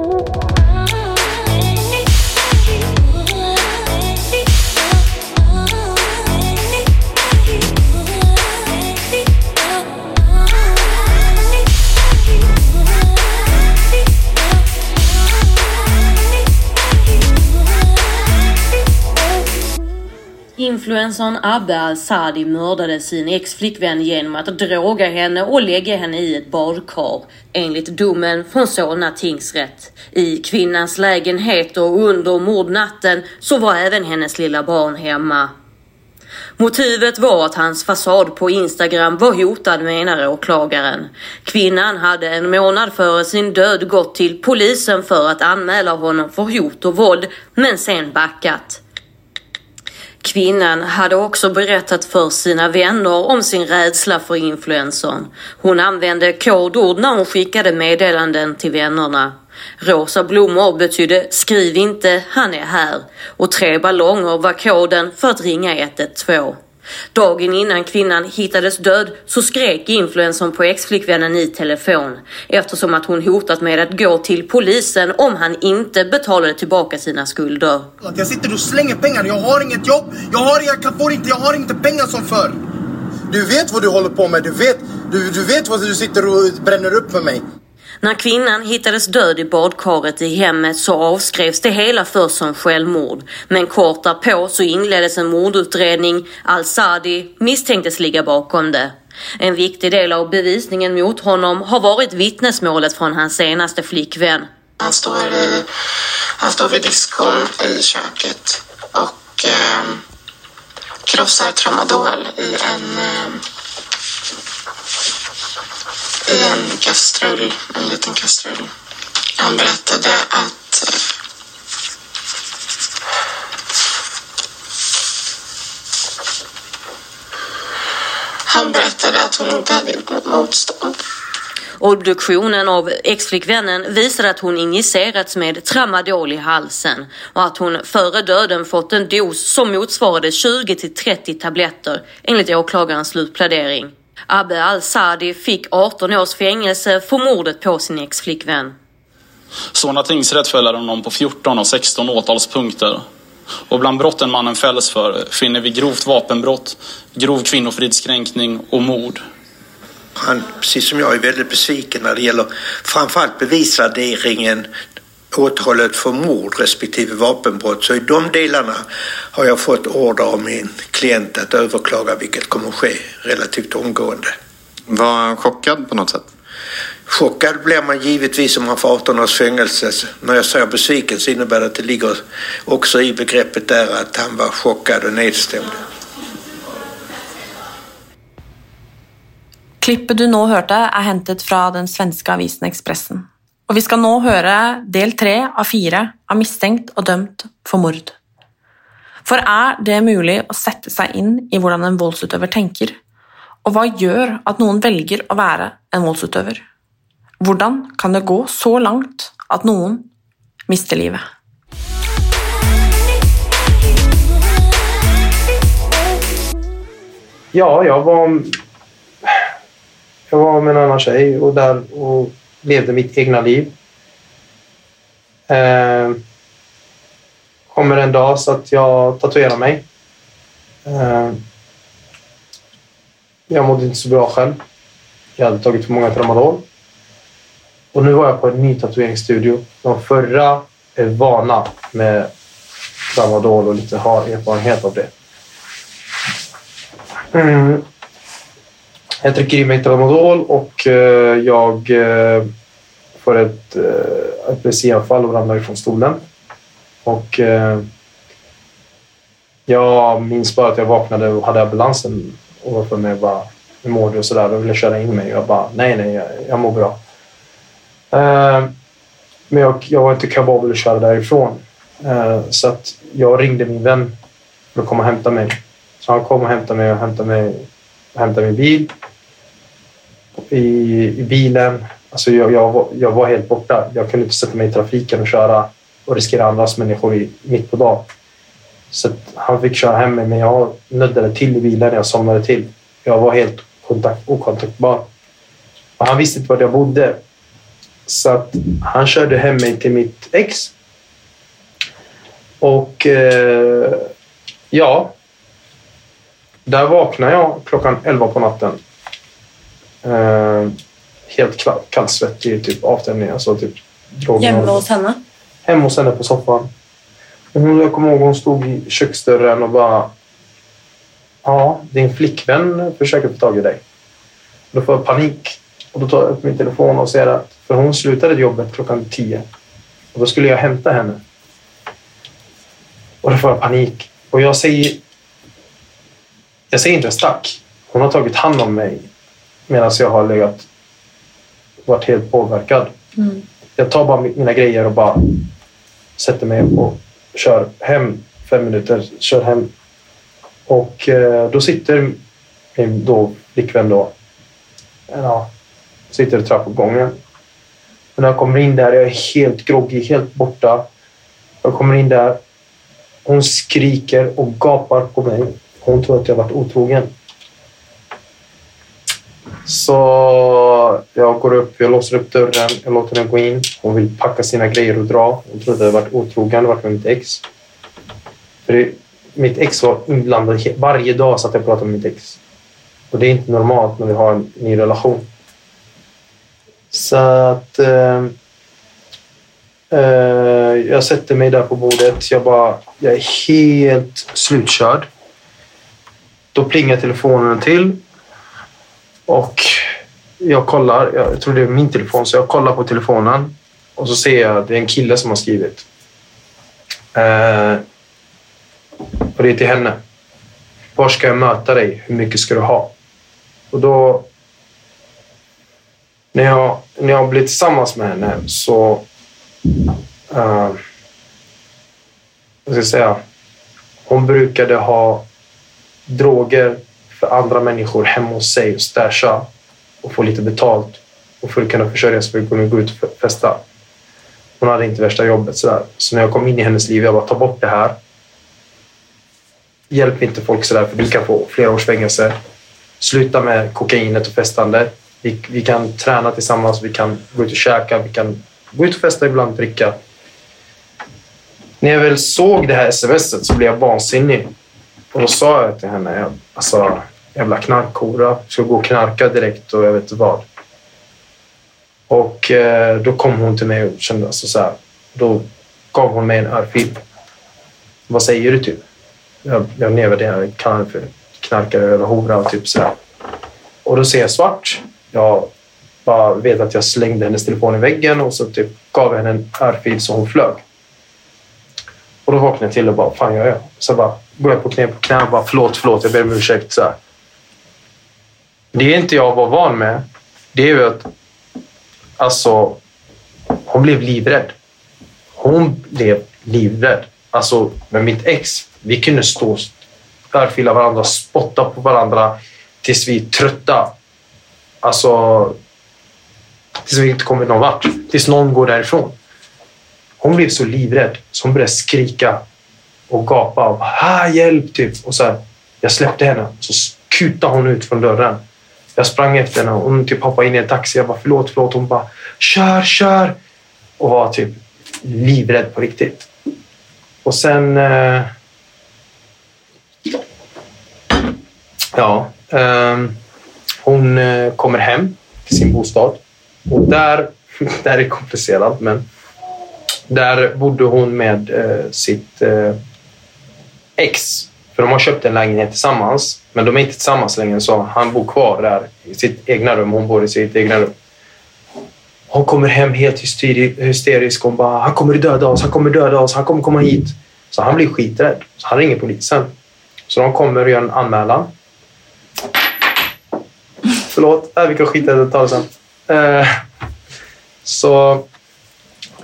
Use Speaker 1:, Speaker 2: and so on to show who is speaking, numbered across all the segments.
Speaker 1: Oh. Influencern Abbe Al-Sadi mördade sin ex-flickvän genom att droga henne och lägga henne i ett badkar enligt domen från Solna tingsrätt. I kvinnans lägenhet och under mordnatten så var även hennes lilla barn hemma. Motivet var att hans fasad på Instagram var hotad menar åklagaren. Kvinnan hade en månad före sin död gått till polisen för att anmäla honom för hot och våld men sen backat. Kvinnan hade också berättat för sina vänner om sin rädsla för influencern. Hon använde kodord när hon skickade meddelanden till vännerna. Rosa blommor betydde skriv inte, han är här och tre ballonger var koden för att ringa 112. Dagen innan kvinnan hittades död så skrek influencern på exflickvännen i telefon eftersom att hon hotat med att gå till polisen om han inte betalade tillbaka sina skulder.
Speaker 2: Jag sitter och slänger pengar, jag har inget jobb, jag, har, jag får inte, jag har inte pengar som förr. Du vet vad du håller på med, du vet, du, du vet vad du sitter och bränner upp för mig.
Speaker 1: När kvinnan hittades död i badkaret i hemmet så avskrevs det hela först som självmord. Men kort därpå så inleddes en mordutredning. Al-Sadi misstänktes ligga bakom det. En viktig del av bevisningen mot honom har varit vittnesmålet från hans senaste flickvän.
Speaker 3: Han står, i, han står vid diskon i köket och eh, krossar tramadol i en eh, i en kastrull, en liten kastrull. Han berättade att han berättade att hon inte hade gjort något motstånd.
Speaker 1: Obduktionen av exflickvännen visade att hon injicerats med tramadol i halsen och att hon före döden fått en dos som motsvarade 20 till 30 tabletter enligt åklagarens slutplädering. Abbe Al-Sadi fick 18 års fängelse för mordet på sin exflickvän.
Speaker 4: Solna tingsrätt fäller honom på 14 och 16 åtalspunkter. Och bland brotten mannen fälls för finner vi grovt vapenbrott, grov kvinnofridskränkning och mord.
Speaker 5: Han, precis som jag, är väldigt besviken när det gäller framförallt bevisvärderingen åtalet för mord respektive vapenbrott. Så i de delarna har jag fått order av min klient att överklaga vilket kommer att ske relativt omgående.
Speaker 6: Var han chockad på något sätt?
Speaker 5: Chockad blir man givetvis om man får 18 års fängelse. När jag säger besviken så innebär det att det ligger också i begreppet där att han var chockad och nedstämd.
Speaker 7: Klippet du nu hörde är hämtat från den svenska avisen Expressen och vi ska nu höra del tre av fyra av misstänkt och dömt för mord. För är det möjligt att sätta sig in i hur en våldsutövare tänker? Och vad gör att någon väljer att vara en våldsutövare? Hur kan det gå så långt att någon mister livet?
Speaker 8: Ja, jag var, jag var med en annan tjej och, där, och levde mitt egna liv. Eh, kommer en dag så att jag tatuerar mig. Eh, jag mådde inte så bra själv. Jag hade tagit för många tramadol. Och nu var jag på en ny tatueringsstudio. De förra är vana med tramadol och lite har erfarenhet av det. Mm. Jag trycker i mig tramadol och eh, jag eh, får ett eh, epilepsianfall och ramlar ifrån stolen. Och jag minns bara att jag vaknade och hade ambulansen ovanför mig och bara hur mår du och sådär. De ville köra in mig och jag bara nej, nej, jag, jag mår bra. Men jag, jag var inte kapabel att köra därifrån. Så att jag ringde min vän för att komma och hämta mig. Så han kom och hämtade mig och hämtade mig hämtade min bil i, bilen. Alltså jag, jag, var, jag var helt borta. Jag kunde inte sätta mig i trafiken och köra och riskera andras människor i, mitt på dagen. Så han fick köra hem mig, men jag nöddade till i bilen. Jag somnade till. Jag var helt kontakt, okontaktbar. Och han visste inte var jag bodde. Så att han körde hem mig till mitt ex. Och eh, ja, där vaknade jag klockan 11 på natten. Eh, helt kall- kallsvettig, typ avtändning. Alltså typ.
Speaker 7: Hjemme hos henne?
Speaker 8: Hemma hos henne på soffan. Hon, jag kommer ihåg hon stod i köksdörren och bara... Ja, din flickvän försöker få tag i dig. Då får jag panik. Och då tar jag upp min telefon och ser att... För hon slutade jobbet klockan tio. Och då skulle jag hämta henne. Och då får jag panik. Och jag säger... Jag säger inte stack. Hon har tagit hand om mig medan jag har legat... Varit helt påverkad. Jag tar bara mina grejer och bara sätter mig och kör hem fem minuter. Kör hem. Och eh, då sitter min då flickvän då. Ja, sitter i trappuppgången. Och när jag kommer in där, jag är helt groggy, helt borta. Jag kommer in där. Hon skriker och gapar på mig. Hon tror att jag har varit otrogen. Så jag går upp, jag låser upp dörren, jag låter henne gå in. Hon vill packa sina grejer och dra. Hon trodde jag varit otrogen, varit med mitt ex. För det, mitt ex var inblandad varje dag satt jag och pratade med mitt ex. Och det är inte normalt när vi har en ny relation. Så att... Eh, eh, jag sätter mig där på bordet. Jag bara... Jag är helt slutkörd. Då plingar telefonen till. Och jag kollar, jag tror det är min telefon, så jag kollar på telefonen och så ser jag att det är en kille som har skrivit. Eh, och det är till henne. Var ska jag möta dig? Hur mycket ska du ha? Och då... När jag, när jag blev tillsammans med henne så... Eh, vad ska jag säga? Hon brukade ha droger för andra människor hemma hos sig och stasha och få lite betalt och för att kunna försörja sig för att kunna gå ut och festa. Hon hade inte värsta jobbet. Sådär. Så när jag kom in i hennes liv, jag bara ta bort det här. Hjälp inte folk sådär för du kan få flera års fängelse. Sluta med kokainet och festande. Vi, vi kan träna tillsammans, vi kan gå ut och käka, vi kan gå ut och festa ibland, dricka. När jag väl såg det här smset så blev jag vansinnig. Och då sa jag till henne, jag, alltså jävla knarkhora, ska gå och knarka direkt och jag vet inte vad. Och eh, då kom hon till mig och kände alltså så här, då gav hon mig en örfil. Vad säger du typ? Jag, jag nedvärderar, kallar henne för knarkare eller hora och typ så här. Och då ser jag svart. Jag bara vet att jag slängde hennes telefon i väggen och så typ gav jag henne en örfil så hon flög. Och då vaknade jag till och bara, fan gör jag? Så bara går jag på knä på knä och bara, förlåt, förlåt, jag ber om ursäkt. Så här. Det inte jag var van med, det är ju att alltså, hon blev livrädd. Hon blev livrädd. Alltså, med mitt ex, vi kunde stå och örfila varandra, spotta på varandra tills vi är trötta. Alltså, tills vi inte kommer någon vart. Tills någon går därifrån. Hon blev så livrädd så hon började skrika och gapa. Och, ah, hjälp! Typ. Och så här, jag släppte henne så kutade hon ut från dörren. Jag sprang efter henne och hon typ hoppade in i en taxi. Jag bara förlåt, förlåt. Hon bara kör, kör! Och var typ livrädd på riktigt. Och sen... Eh, ja. Ehm, eh, hon kommer hem till sin bostad. Och där... Det här är komplicerat, men... Där bodde hon med eh, sitt eh, ex. För de har köpt en lägenhet tillsammans. Men de är inte tillsammans längre så han bor kvar där i sitt egna rum. Hon bor i sitt egna rum. Hon kommer hem helt hysterisk. Hon bara, han kommer döda oss, han kommer döda oss, han kommer komma hit. Så han blir skiträdd. Så han ringer polisen. Så de kommer och gör en anmälan. Förlåt, äh, vi kan skita i sen. Eh, så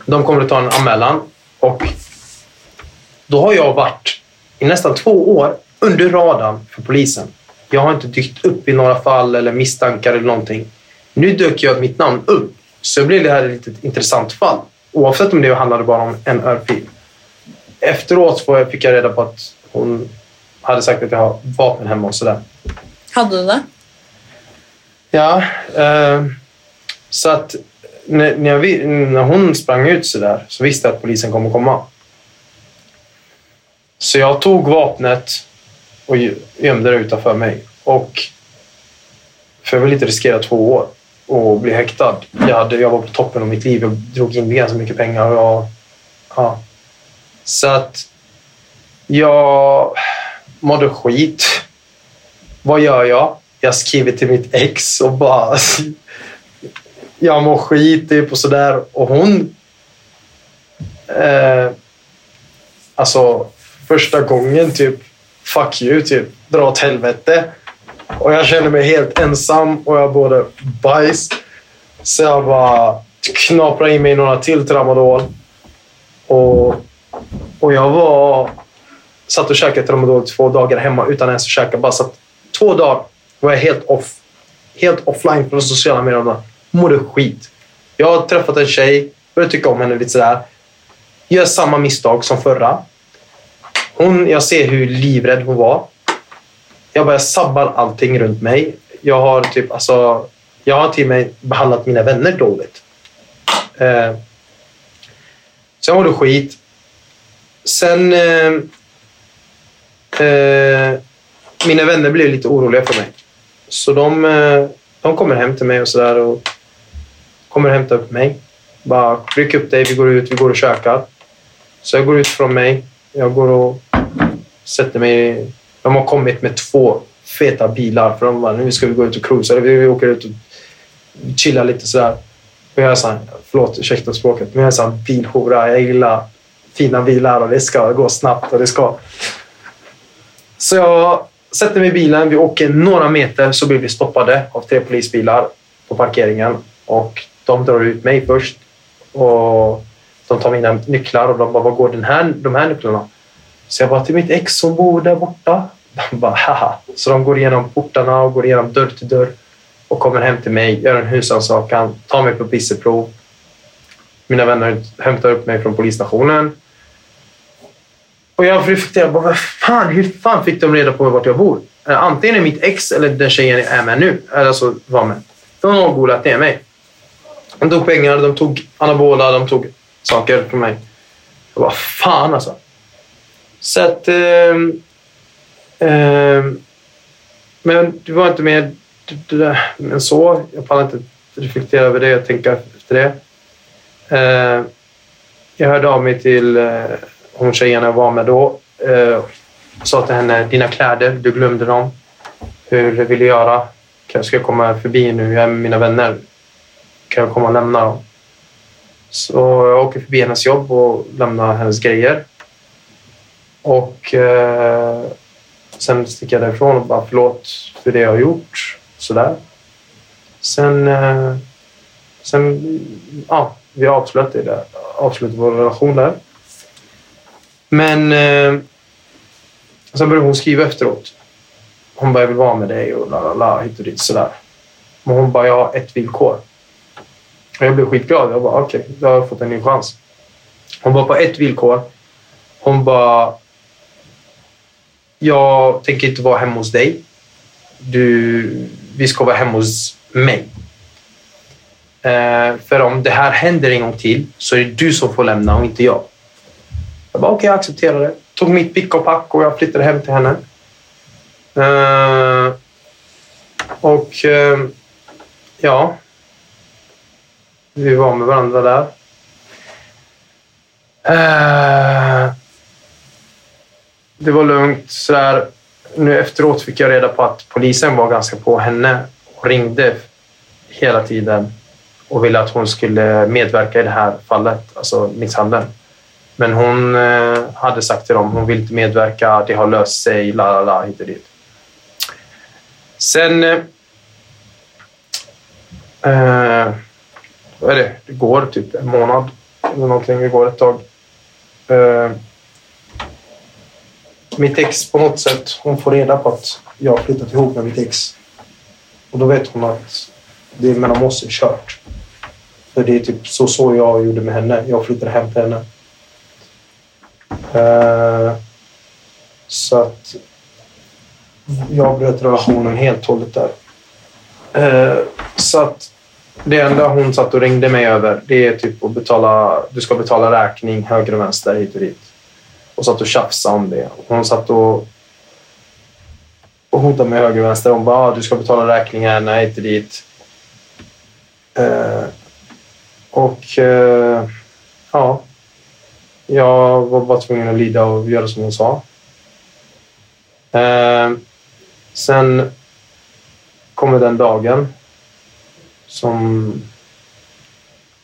Speaker 8: de kommer att ta en anmälan och då har jag varit i nästan två år under radarn för polisen. Jag har inte dykt upp i några fall eller misstankar eller någonting. Nu dök jag mitt namn upp, så blev det här ett litet intressant fall. Oavsett om det handlade bara om en örfil. Efteråt fick jag reda på att hon hade sagt att jag har vapen hemma och sådär.
Speaker 7: Hade du det?
Speaker 8: Ja, eh, så att när, när, jag, när hon sprang ut så där så visste jag att polisen kommer komma. Så jag tog vapnet och gömde det utanför mig. Och för jag ville inte riskera två år och bli häktad. Jag, hade, jag var på toppen av mitt liv. Jag drog in ganska mycket pengar. Och jag, ja. Så att jag mådde skit. Vad gör jag? Jag skriver till mitt ex och bara... Jag mår skit typ och sådär. Och hon... Eh, alltså, första gången typ... Fuck you, typ. Dra åt helvete. Och jag kände mig helt ensam och jag både bajs. Så jag bara knaprade i mig några till tramadol. Och, och jag var... Satt och käkade tramadol två dagar hemma utan ens att käka. Bara satt två dagar var jag helt off. Helt offline från sociala medierna. Mådde skit. Jag har träffat en tjej, började tycka om henne lite sådär. Gör samma misstag som förra. Hon, jag ser hur livrädd hon var. Jag bara jag sabbar allting runt mig. Jag har typ alltså, jag har till och med behandlat mina vänner dåligt. Eh, så jag mådde skit. Sen... Eh, eh, mina vänner blev lite oroliga för mig. Så de, eh, de kommer hem till mig och sådär och kommer hämta upp mig. Bara ryck upp dig, vi går ut, vi går och käkar. Så jag går ut från mig. Jag går och sätter mig. De har kommit med två feta bilar för de bara, nu ska vi gå ut och cruisa. Vi åker ut och chillar lite sådär. Och jag är såhär, förlåt ursäkta språket, men jag är såhär bilhora. Jag gillar fina bilar och det ska gå snabbt och det ska... Så jag sätter mig i bilen, vi åker några meter så blir vi stoppade av tre polisbilar på parkeringen. Och de drar ut mig först. Och de tar mina nycklar och de bara, var går den här, de här nycklarna? Så jag bara, till mitt ex som bor där borta. De bara, haha. Så de går igenom portarna och går igenom dörr till dörr och kommer hem till mig, gör en husrannsakan, tar mig på pisseprov. Mina vänner hämtar upp mig från polisstationen. Och jag reflekterar bara, vad fan, hur fan fick de reda på vart jag bor? Eh, antingen är mitt ex eller den tjejen jag är med nu, eller alltså var med. De har golat ner mig. De tog pengar, de tog anabola, de tog saker för mig. Jag bara, fan alltså. Så att... Eh, eh, men det var inte mer än så. Jag pallar inte reflektera över det och tänka efter det. Eh, jag hörde av mig till eh, hon tjejen jag var med då. Eh, sa till henne, dina kläder, du glömde dem. Hur vill du göra? Kan- Ska jag komma förbi nu? Jag är med mina vänner. Kan jag komma och lämna dem? Så jag åker förbi hennes jobb och lämnar hennes grejer. Och eh, sen sticker jag därifrån och bara förlåt för det jag har gjort. Sådär. Sen, eh, sen ja, vi avslutade, det, där. avslutade vår relation där. Men eh, sen började hon skriva efteråt. Hon bara, jag vill vara med dig och la la la, hit och dit sådär. Men hon bara, jag har ett villkor. Och jag blev skitglad. Jag bara, okej, då har jag fått en ny chans. Hon bara, på ett villkor. Hon bara, jag tänker inte vara hemma hos dig. Du, vi ska vara hemma hos mig. Eh, för om det här händer en gång till så är det du som får lämna och inte jag. Jag bara, okej, jag accepterar det. Tog mitt pick och pack och jag flyttade hem till henne. Eh, och eh, ja, vi var med varandra där. Eh, det var lugnt. Sådär. Nu efteråt fick jag reda på att polisen var ganska på henne och ringde hela tiden och ville att hon skulle medverka i det här fallet, alltså misshandeln. Men hon eh, hade sagt till dem hon vill inte medverka, det har löst sig, la la la, hit och dit. Sen... Eh, eh vad är det? Det går typ en månad eller någonting. Det går ett tag. Eh, mitt ex på något sätt, hon får reda på att jag har flyttat ihop med mitt ex. Och då vet hon att det mellan oss är kört. För det är typ så, så jag gjorde med henne. Jag flyttade hem till henne. Eh, så att jag bröt relationen helt och hållet där. Eh, så att det enda hon satt och ringde mig över det är typ att betala, du ska betala räkning höger och vänster hit och dit. Och satt och tjafsade om det. Hon satt och, och hotade mig höger och vänster. Hon bara, ah, du ska betala räkningen hit och dit. Eh, och eh, ja, jag var bara tvungen att lida och göra som hon sa. Eh, sen kommer den dagen som...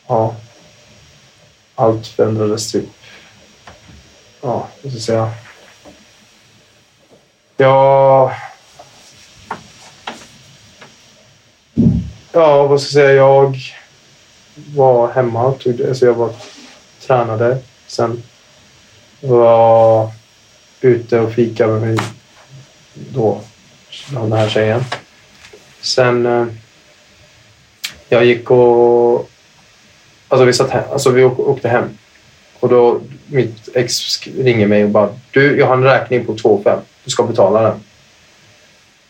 Speaker 8: Ja. Allt förändrades typ. Ja, vad ska jag säga? Jag... Ja, vad ska jag säga? Jag var hemma. Tog, alltså jag var, tränade. Sen var ute och fikade med då, den här tjejen. Sen eh, jag gick och... Alltså vi, satt hem, alltså vi åkte hem. Och då mitt ex ringer mig och bara du, jag har en räkning på 2 5. Du ska betala den.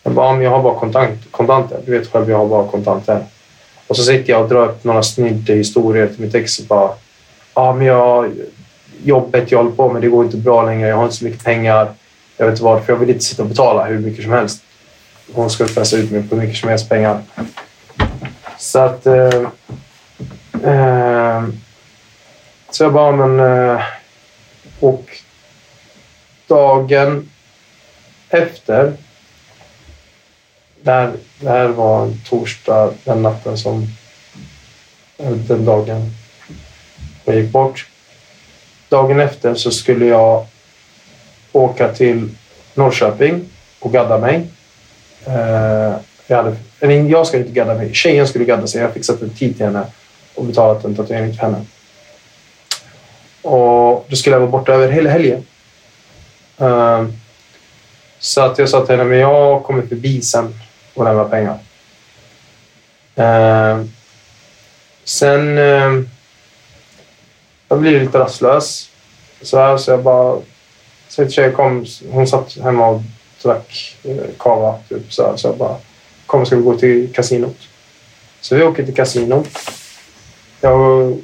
Speaker 8: Jag bara, men jag har bara kontant, kontanter. Du vet själv, jag har bara kontanter. Och så sitter jag och drar upp några snygga historier till mitt ex och bara ja, men jag, jobbet jag håller på med, det går inte bra längre. Jag har inte så mycket pengar. Jag vet inte varför. Jag vill inte sitta och betala hur mycket som helst. Hon ska pressa ut mig på hur mycket som helst pengar. Så att... Eh, eh, så jag bara, men... Eh, och dagen efter... Där, det här var en torsdag, den natten som... Eh, den dagen jag gick bort. Dagen efter så skulle jag åka till Norrköping och gadda mig. Eh, jag, hade, jag skulle inte gadda mig. Tjejen skulle gadda sig. Jag fixat typ en tid till henne och betalat en tatuering till henne. Och då skulle jag vara borta över hela helgen. Ehm, så att jag sa till henne, men jag kommer förbi sen och lämnar pengar. Uh, sen uh, jag blev lite rastlös. Så, här, så jag bara... Så tjej kom, hon satt hemma och drack eh, kava. Typ, så, här, så jag bara kom ska vi gå till kasinot. Så vi åker till kasinot. Jag,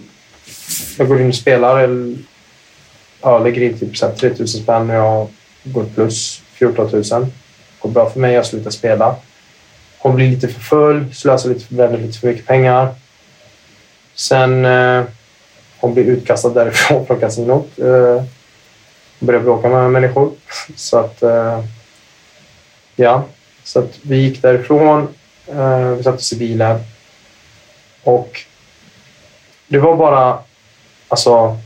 Speaker 8: jag går in och spelar. Eller, ja, lägger in typ 3 000 spänn och jag går plus 14 000. Det går bra för mig. Jag slutar spela. Hon blir lite för full, slösar lite, bränner lite för mycket pengar. Sen eh, hon blir utkastad därifrån från kasinot. Eh, börjar bråka med människor. Så att... Eh, ja. Så att vi gick därifrån. Eh, vi satte oss i bilen. Och det var bara... Alltså...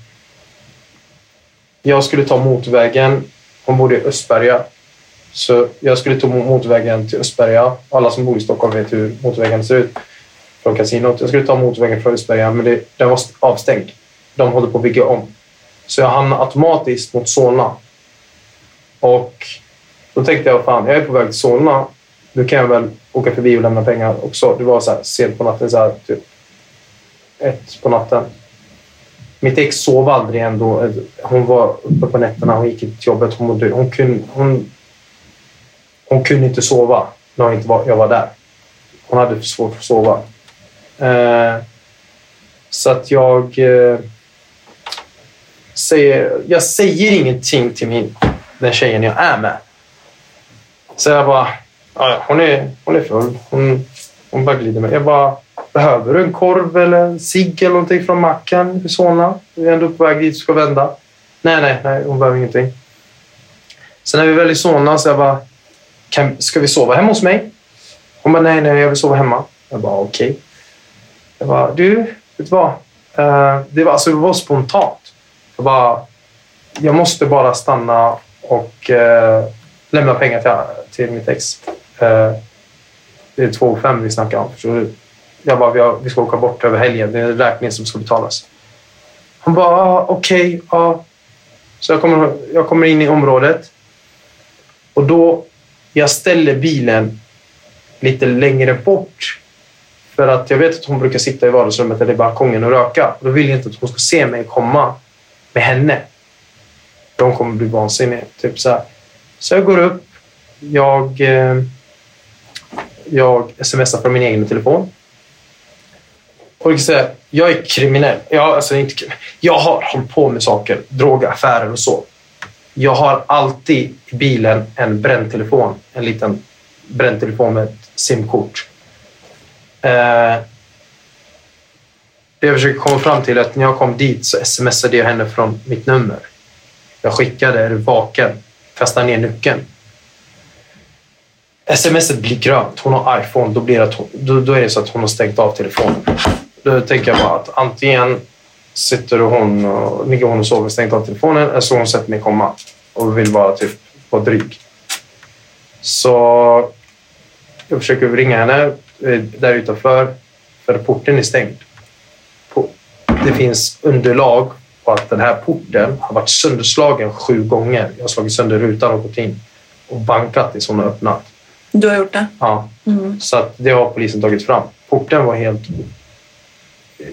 Speaker 8: Jag skulle ta motorvägen. Hon bodde i Östberga. Så jag skulle ta motorvägen till Östberga. Alla som bor i Stockholm vet hur motorvägen ser ut från kasinot. Jag skulle ta motorvägen från Östberga, men det, den var avstängd. De håller på att bygga om. Så jag hamnade automatiskt mot Solna. Och då tänkte jag, fan, jag är på väg till Solna. Nu kan jag väl åka förbi och lämna pengar också. Det var så här sent på natten, så här, typ ett på natten. Mitt ex sov aldrig ändå. Hon var uppe på nätterna, hon gick till jobbet. Hon, mådde, hon, kunde, hon, hon kunde inte sova när jag, inte var, jag var där. Hon hade för svårt att sova. Eh, så att jag... Eh, säger, jag säger ingenting till min, den tjejen jag är med. Så jag bara, ja, hon, är, hon är full. Hon, hon bara glider med. Jag bara, behöver du en korv eller en cigg eller någonting från macken i Solna? Vi är ändå på väg dit och ska vända. Nej, nej, nej, hon behöver ingenting. Sen när vi väl i Solna så jag bara, kan, ska vi sova hemma hos mig? Hon bara, nej, nej, jag vill sova hemma. Jag bara, okej. Okay. Jag bara, du, vet du vad? Uh, det, var, alltså, det var spontant. Jag bara, jag måste bara stanna och uh, lämna pengar till, till mitt ex. Eh, det är 2 5 vi snackar om. Så jag bara, vi, har, vi ska åka bort över helgen. Det är en räkning som ska betalas. Han bara, ah, okej, okay, ja. Ah. Så jag kommer, jag kommer in i området. Och då, jag ställer bilen lite längre bort. För att jag vet att hon brukar sitta i vardagsrummet eller i balkongen och röka. Och då vill jag inte att hon ska se mig komma med henne. De kommer bli vansinniga. Typ så, här så jag går upp. Jag, eh, jag smsar från min egen telefon. Och liksom jag, jag är kriminell. Jag, alltså, inte, kriminell. jag har hållit på med saker, drogaffärer och så. Jag har alltid i bilen en bränd telefon. En liten bränd telefon med ett simkort. Eh, det jag försöker komma fram till är att när jag kom dit så smsade jag henne från mitt nummer. Jag skickade, är du vaken? Kastar ner nyckeln. Smset blir grönt. Hon har iPhone. Då, blir det att hon, då, då är det så att hon har stängt av telefonen. Då tänker jag bara att antingen sitter hon och, ligger hon och sover och stängt av telefonen eller så har hon sett mig komma och vill bara typ vara dryg. Så jag försöker ringa henne eh, där utanför för porten är stängd. Det finns underlag på att den här porten har varit sönderslagen sju gånger. Jag har slagit sönder rutan och gått in och bankat tills hon har öppnat.
Speaker 7: Du har gjort det?
Speaker 8: Ja.
Speaker 7: Mm.
Speaker 8: Så att det har polisen tagit fram. Porten var helt eh,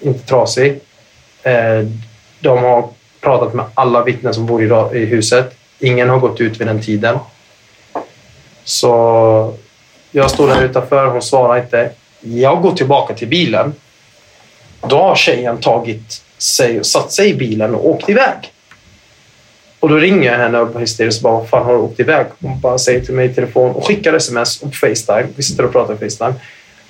Speaker 8: inte trasig. Eh, De har pratat med alla vittnen som bor i huset. Ingen har gått ut vid den tiden. Så jag står där utanför, hon svarar inte. Jag går tillbaka till bilen. Då har tjejen tagit sig och satt sig i bilen och åkt iväg. Och då ringer jag henne och hysteriskt och bara, vad fan har du åkt iväg? Hon bara säger till mig i telefon och skickar sms och på Facetime. Vi sitter och pratar på Facetime.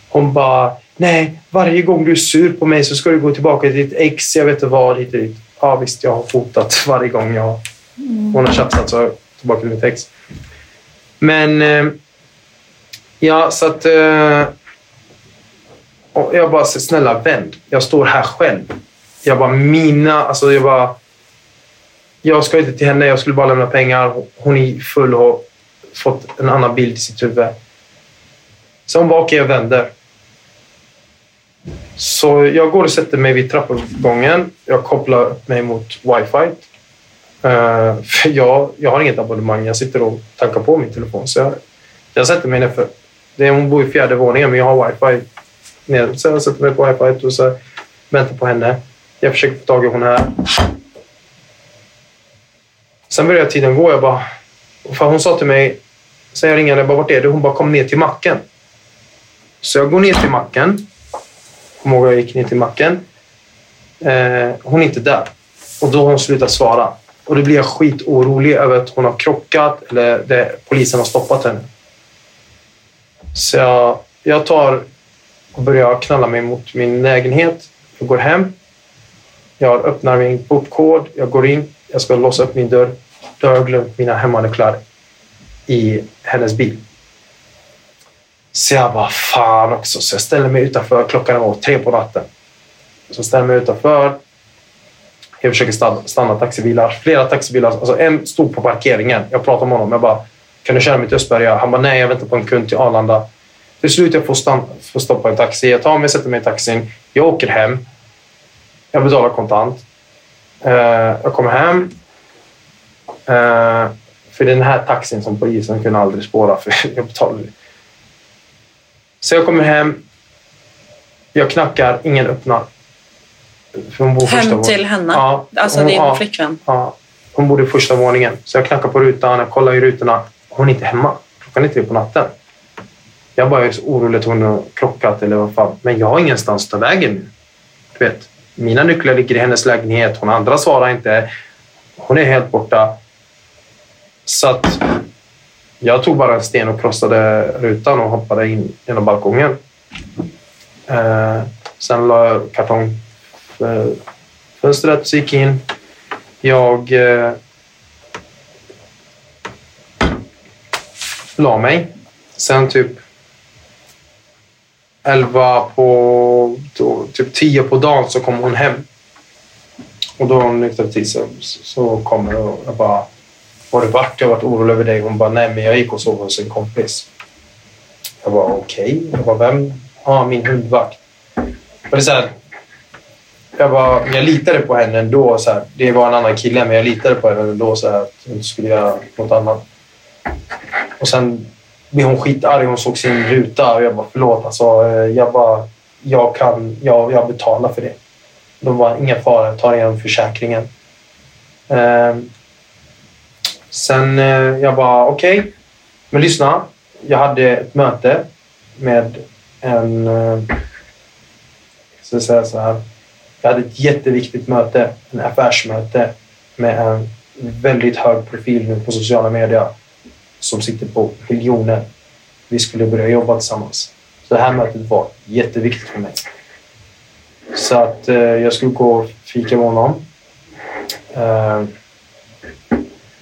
Speaker 8: Hon bara, nej, varje gång du är sur på mig så ska du gå tillbaka till ditt ex, jag vet inte vad, hit och dit. Ja visst, jag har fotat varje gång jag, hon har tjafsat så tillbaka till mitt ex. Men, eh, ja så att eh, jag bara, snälla vänd. Jag står här själv. Jag bara, mina, alltså jag bara, jag ska inte till henne, jag skulle bara lämna pengar. Hon är full och har fått en annan bild i sitt huvud. Så hon bara, okej, jag vänder. Så jag går och sätter mig vid trappuppgången. Jag kopplar upp mig mot wifi. Uh, för jag, jag har inget abonnemang. Jag sitter och tankar på min telefon. Så jag, jag sätter mig ner för... Det är, hon bor i fjärde våningen, men jag har wifi. Ner. Så jag sätter mig på wifi och så väntar på henne. Jag försöker få tag i hon här. Sen börjar tiden gå. Jag bara... För hon sa till mig... Sen jag ringde henne, bara, vart är du? Hon bara, kom ner till macken. Så jag går ner till macken. Kommer ihåg jag gick ner till macken. Eh, hon är inte där. Och då har hon slutat svara. Och då blir jag skitorolig över att hon har krockat eller det, polisen har stoppat henne. Så jag, jag tar och börjar knalla mig mot min lägenhet. Jag går hem. Jag öppnar min portkod. Jag går in. Jag ska låsa upp min dörr. Då har jag glömt mina hemmanycklar i hennes bil. Så jag bara, fan också. Så jag ställer mig utanför. Klockan var tre på natten. Så jag ställer mig utanför. Jag försöker stanna, stanna taxibilar. Flera taxibilar. Alltså en stod på parkeringen. Jag pratade med honom. Jag bara, kan du köra mig till Östberga? Han bara, nej, jag väntar på en kund till Arlanda. Till slut jag får, stanna, får stoppa en taxi. Jag tar mig, sätter mig i taxin. Jag åker hem. Jag betalar kontant. Eh, jag kommer hem. Eh, för den här taxin som polisen kunde aldrig spåra, för jag betalade. Så jag kommer hem. Jag knackar, ingen öppnar. Bor
Speaker 7: Hem till henne?
Speaker 8: Ja,
Speaker 7: Alltså
Speaker 8: hon,
Speaker 7: din
Speaker 8: ja,
Speaker 7: flickvän?
Speaker 8: ja, hon bodde i första våningen. Så jag knackar på rutan, jag kollar i rutorna. Hon är inte hemma. Klockan är tre på natten. Jag bara är så orolig att hon har krockat eller vad fan. Men jag har ingenstans att ta vägen nu. Du vet, mina nycklar ligger i hennes lägenhet. Hon andra svarar inte. Hon är helt borta. Så att jag tog bara en sten och krossade rutan och hoppade in genom balkongen. Eh, sen la jag kartong för fönstret, gick in. Jag eh, la mig. Sen typ 11 på... Då, typ 10 på dagen så kom hon hem. Och då har hon nyktrat till sig. Så kommer och jag bara... Var det vart? Jag har varit orolig över dig. Hon bara, nej men jag gick och sov hos en kompis. Jag bara, okej. Jag bara, vem? Ja, min hundvakt. Och det är så här, jag, bara, jag litade på henne ändå. Så här, det var en annan kille, men jag litade på henne ändå. Så här, att hon inte skulle göra något annat. Och sen blev hon skitarg. Hon såg sin ruta och jag bara, förlåt. Alltså, eh, jag bara, jag kan, jag, jag betalar för det. De var ingen fara, jag tar igen försäkringen. Eh, sen eh, jag bara, okej. Men lyssna. Jag hade ett möte med en, eh, Så jag säga så här. Jag hade ett jätteviktigt möte, en affärsmöte med en väldigt hög profil nu på sociala medier som sitter på regionen. Vi skulle börja jobba tillsammans. Så det här mötet var jätteviktigt för mig. Så att eh, jag skulle gå och fika med honom. Eh,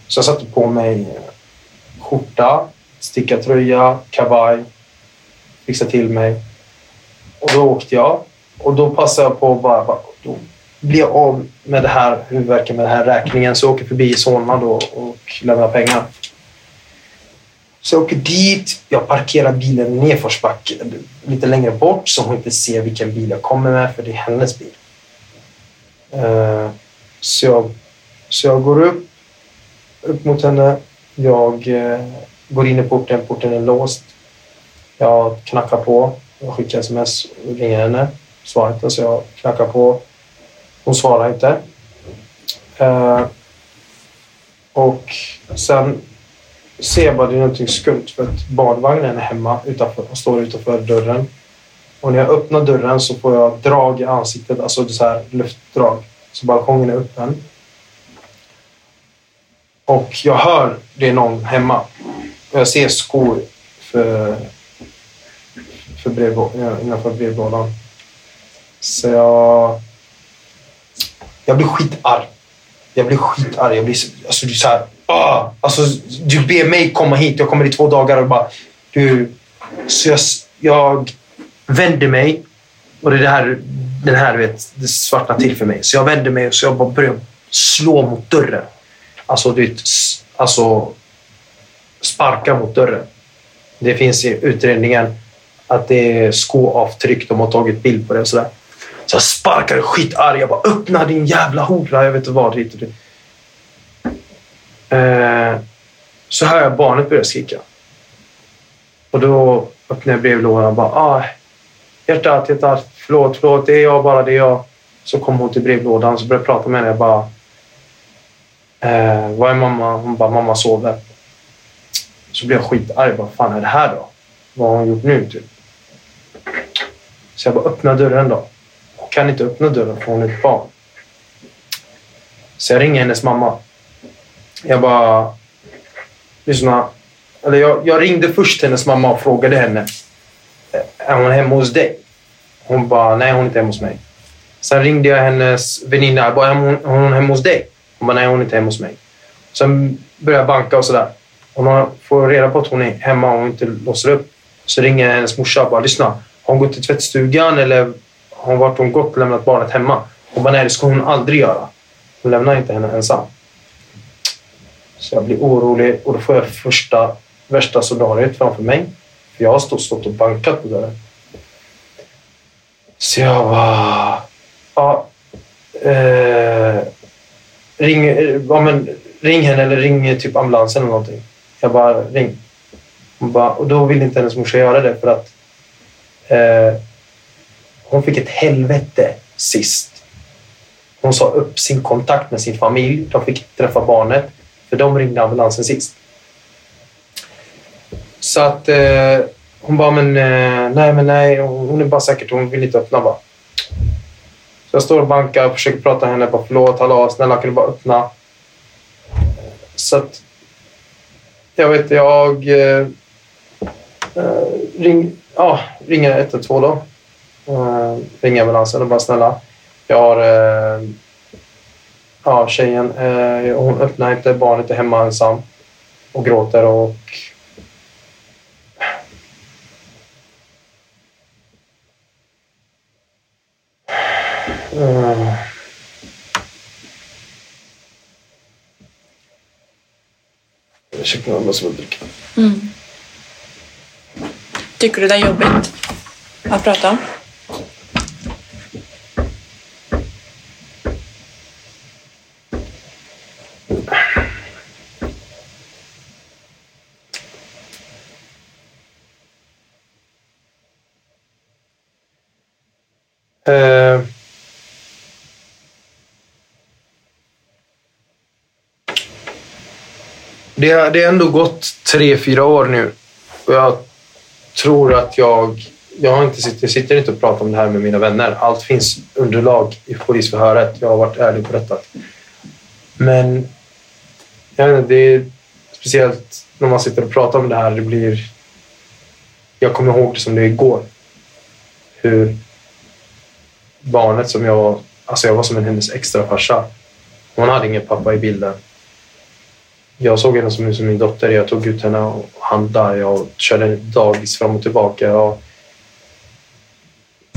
Speaker 8: så jag satte på mig eh, skjorta, stickad tröja, kavaj, fixade till mig. Och då åkte jag. Och då passade jag på att bara, bara då blir jag av med det här huvudvärken med den här räkningen. Så jag åker förbi Solna då och lämnar pengar. Så jag åker dit. Jag parkerar bilen i nedförsbacke lite längre bort så hon inte ser vilken bil jag kommer med för det är hennes bil. Eh, så jag, så jag går upp, upp mot henne. Jag eh, går in i porten. Porten är låst. Jag knackar på. Jag skickar sms och ringer henne. Svarar inte så jag knackar på. Hon svarar inte. Eh, och sen ser jag bara det är någonting skumt för att badvagnen är hemma utanför och står utanför dörren. Och när jag öppnar dörren så får jag drag i ansiktet, alltså så här luftdrag. Så balkongen är öppen. Och jag hör det är någon hemma. Och jag ser skor för, för brev, eh, innanför brevlådan. Så jag... Jag blir skitarg. Jag blir skitarg. Jag blir alltså, det är så här... Ah! Alltså, du ber mig komma hit. Jag kommer i två dagar och bara... Du... Så jag, jag vänder mig. Och det är det här, den här, vet, det svartnar till för mig. Så jag vänder mig och så jag bara börjar slå mot dörren. Alltså, du vet, alltså sparka mot dörren. Det finns i utredningen att det är skoavtryck. De har tagit bild på det och sådär. Så jag sparkar skitarg. Jag bara öppna din jävla hora. Jag vet inte vad. Det, och. Eh, så hör jag barnet börja skrika. Och då öppnar jag brevlådan och bara ah, hjärtat, hjärtat, förlåt, förlåt, det är jag bara, det är jag. Så kom hon till brevlådan så började jag prata med henne. Jag bara eh, vad är mamma? Hon bara mamma sover. Så blev jag skitarg. Vad fan är det här då? Vad har hon gjort nu? Typ. Så jag bara öppna dörren då. Hon kan inte öppna dörren för hon är ett barn. Så jag ringer hennes mamma. Jag bara... Lyssna. Eller jag, jag ringde först hennes mamma och frågade henne. Är hon hemma hos dig? Hon bara, nej hon är inte hemma hos mig. Sen ringde jag hennes väninna. Jag bara, är hon, är hon hemma hos dig? Hon bara, nej hon är inte hemma hos mig. Sen började jag banka och sådär. Och när jag får reda på att hon är hemma och inte låser upp så ringer jag hennes morsa och bara, lyssna. Har hon gått till tvättstugan eller har hon varit hon gått och lämnat barnet hemma? Hon bara, nej det ska hon aldrig göra. Hon lämnar inte henne ensam. Så jag blir orolig och då får jag första värsta scenariot framför mig. För jag har stått, stått och bankat på dörren. Så jag bara... Ja, eh, ring, ja, men, ring henne eller ring typ ambulansen eller någonting. Jag bara, ring. Hon bara, och då ville inte hennes morsa göra det för att eh, hon fick ett helvete sist. Hon sa upp sin kontakt med sin familj. De fick träffa barnet för de ringde ambulansen sist. Så att eh, hon bara, men eh, nej, men nej, hon är bara säkert, hon vill inte öppna bara. Så jag står och bankar och försöker prata med henne. Bara, Förlåt, hallå, snälla kan du bara öppna? Så att jag vet, jag eh, eh ring, ja, ringer 112 då. Eh, ringer ambulansen och bara snälla. Jag har eh, ja, tjejen, eh, hon öppnar inte, barnet är hemma ensam och gråter och Eh, Ursäkta, jag måste bara dricka. Mm.
Speaker 7: Tycker du det är jobbigt att prata om?
Speaker 8: Det, har- det har ändå gått tre, fyra år nu och jag tror att jag jag, har inte, jag sitter inte och pratar om det här med mina vänner. Allt finns underlag i polisförhöret. Jag har varit ärlig på detta. Men jag vet inte, det är speciellt när man sitter och pratar om det här. Det blir... Jag kommer ihåg det som det igår. Hur barnet som jag... Alltså jag var som en hennes extra farsa. Hon hade ingen pappa i bilden. Jag såg henne som, som min dotter. Jag tog ut henne och handlade. Jag körde dagis fram och tillbaka. Och,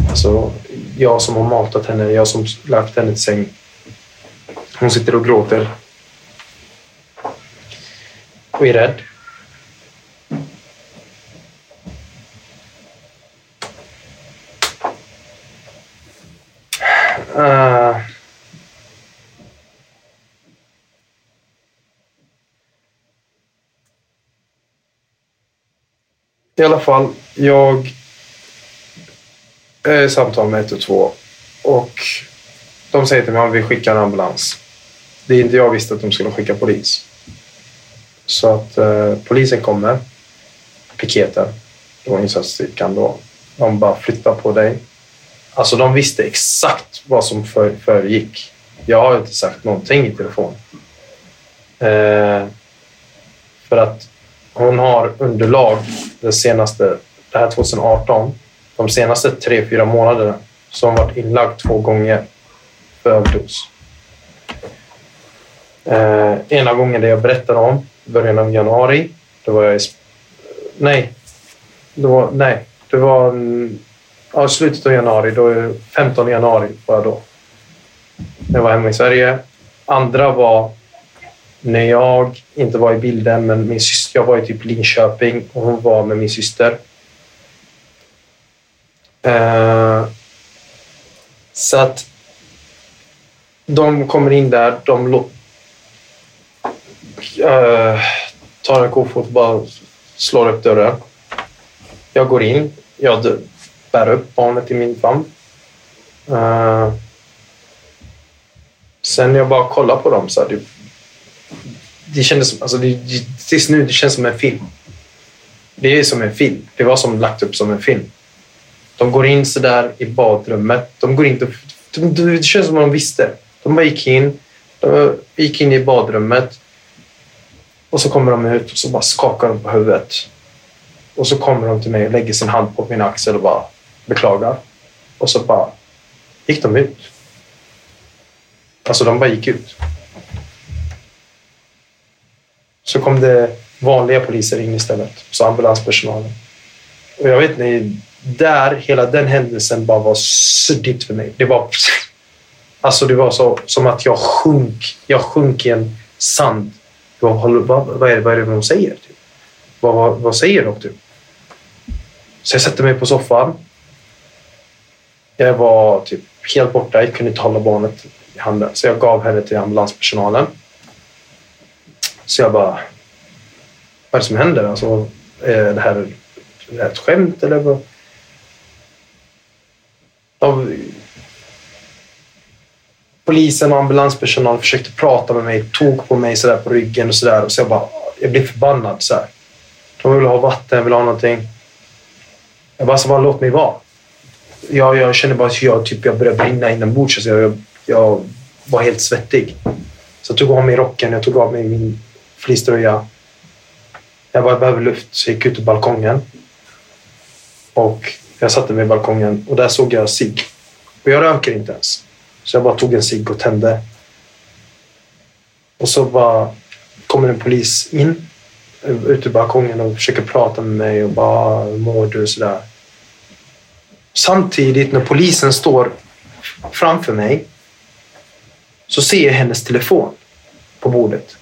Speaker 8: alltså, jag som har matat henne, jag som lagt henne till säng. Hon sitter och gråter. Och är rädd. Uh, I alla fall, jag är i samtal med 112 och de säger till mig att vi skickar en ambulans. Det är inte jag visste att de skulle skicka polis. Så att eh, polisen kommer, piketen, då insatsstyrkan då. De bara flyttar på dig. Alltså de visste exakt vad som för, föregick. Jag har inte sagt någonting i telefon. Eh, för att hon har underlag det senaste, det här 2018, de senaste tre, fyra månaderna så har hon varit inlagd två gånger för överdos. Eh, ena gången det jag berättade om, början av januari, då var jag i... Nej. Det var, nej. Det var ja, slutet av januari. Då, 15 januari var jag då. Jag var hemma i Sverige. Andra var när jag inte var i bilden, men min syster, jag var typ i typ Linköping och hon var med min syster. Eh, så att de kommer in där, de eh, tar en kofot och bara slår upp dörren. Jag går in, jag bär upp barnet i min famn. Eh, sen jag bara kollar på dem så här, typ, det kändes som, alltså det, tills nu, det känns som en film. Det är som en film. Det var som lagt upp som en film. De går in så där i badrummet. De går inte... De, de, det känns som de visste. De bara gick in. De gick in i badrummet. Och så kommer de ut och så bara skakar de på huvudet. Och så kommer de till mig och lägger sin hand på min axel och bara beklagar. Och så bara gick de ut. Alltså de bara gick ut. Så kom det vanliga poliser in istället, så ambulanspersonalen. Och jag vet inte, där, hela den händelsen bara var suddigt för mig. Det var, alltså det var så, som att jag sjönk, jag sjönk i en sand. Vad, vad, vad, är, det, vad är det de säger? Typ? Vad, vad, vad säger de? Typ? Så jag sätter mig på soffan. Jag var typ helt borta. Jag kunde inte hålla barnet i handen. Så jag gav henne till ambulanspersonalen. Så jag bara, vad är det som händer? Alltså, är det här ett skämt eller vad? De, polisen och ambulanspersonal försökte prata med mig, tog på mig sådär på ryggen och sådär. Så jag bara, jag blev förbannad. Så här. De ville ha vatten, ville ha någonting. Jag bara, så bara låt mig vara. Jag, jag kände bara att jag, typ, jag började brinna inombords. Så jag, jag var helt svettig. Så jag tog av mig rocken, jag tog av mig min fleecetröja. Jag bara behöver luft så jag gick ut på balkongen. Och jag satte mig i balkongen och där såg jag sig. Och jag röker inte ens. Så jag bara tog en cigg och tände. Och så bara kommer en polis in ut ur balkongen och försöker prata med mig och bara hur mår du och sådär. Samtidigt när polisen står framför mig så ser jag hennes telefon på bordet.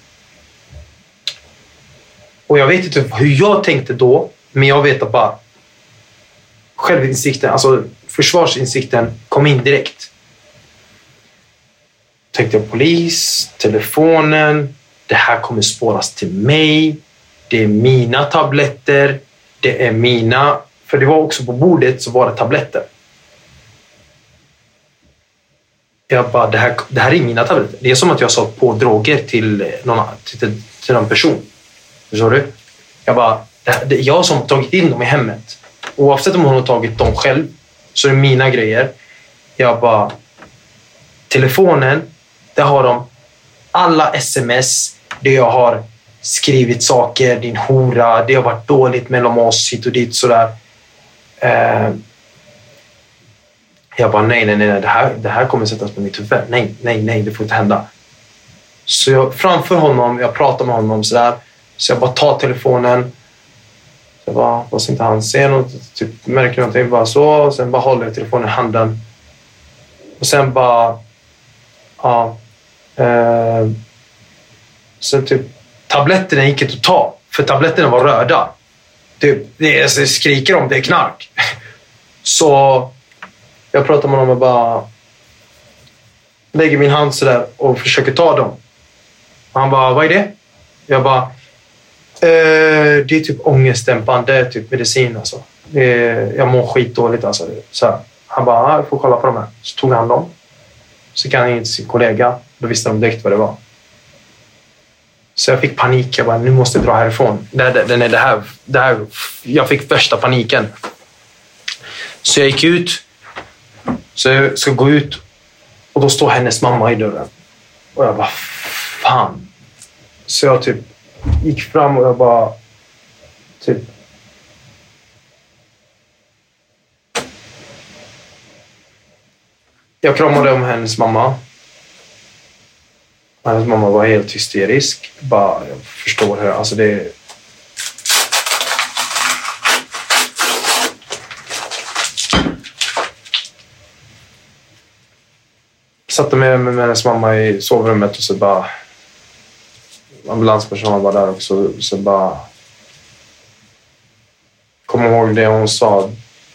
Speaker 8: Och jag vet inte hur jag tänkte då, men jag vet att bara självinsikten, alltså försvarsinsikten kom in direkt. Tänkte jag polis, telefonen, det här kommer spåras till mig. Det är mina tabletter. Det är mina... För det var också på bordet så var det tabletter. Jag bara, det här, det här är mina tabletter. Det är som att jag sa på droger till någon, till, till någon person. Förstår du? Jag bara, det, det är jag som har tagit in dem i hemmet. Oavsett om hon har tagit dem själv så är det mina grejer. Jag bara... Telefonen, där har de alla sms där jag har skrivit saker, din hora, det har varit dåligt mellan oss hit och dit sådär. Eh, jag bara nej, nej, nej, det här, det här kommer sättas på mitt huvud. Nej, nej, nej, det får inte hända. Så jag framför honom, jag pratar med honom sådär. Så jag bara tar telefonen. Jag bara, hoppas inte han ser något, typ märker någonting. Bara så, och sen bara håller jag telefonen i handen. Och sen bara, ja. Eh, sen typ, tabletterna gick inte att ta. För tabletterna var röda. Typ, det, alltså, det skriker om det är knark. Så jag pratar med honom och bara lägger min hand sådär och försöker ta dem. Och han bara, vad är det? Jag bara, Eh, det är typ ångestdämpande typ medicin alltså. Är, jag mår skitdåligt alltså. Så här. Han bara, ah, jag får kolla på de här. Så tog han dem. Så gick han in till sin kollega. Då visste de direkt vad det var. Så jag fick panik. Jag bara, nu måste jag dra härifrån. Det, det, det, det här, det här, jag fick värsta paniken. Så jag gick ut. Så jag ska gå ut och då står hennes mamma i dörren. Och jag bara, fan. Så jag typ gick fram och jag bara, typ. Jag kramade om hennes mamma. Hennes mamma var helt hysterisk. Bara, jag förstår henne. Alltså det, satte mig med hennes mamma i sovrummet och så bara... Ambulanspersonalen var där också. Så bara... Kom ihåg det hon sa.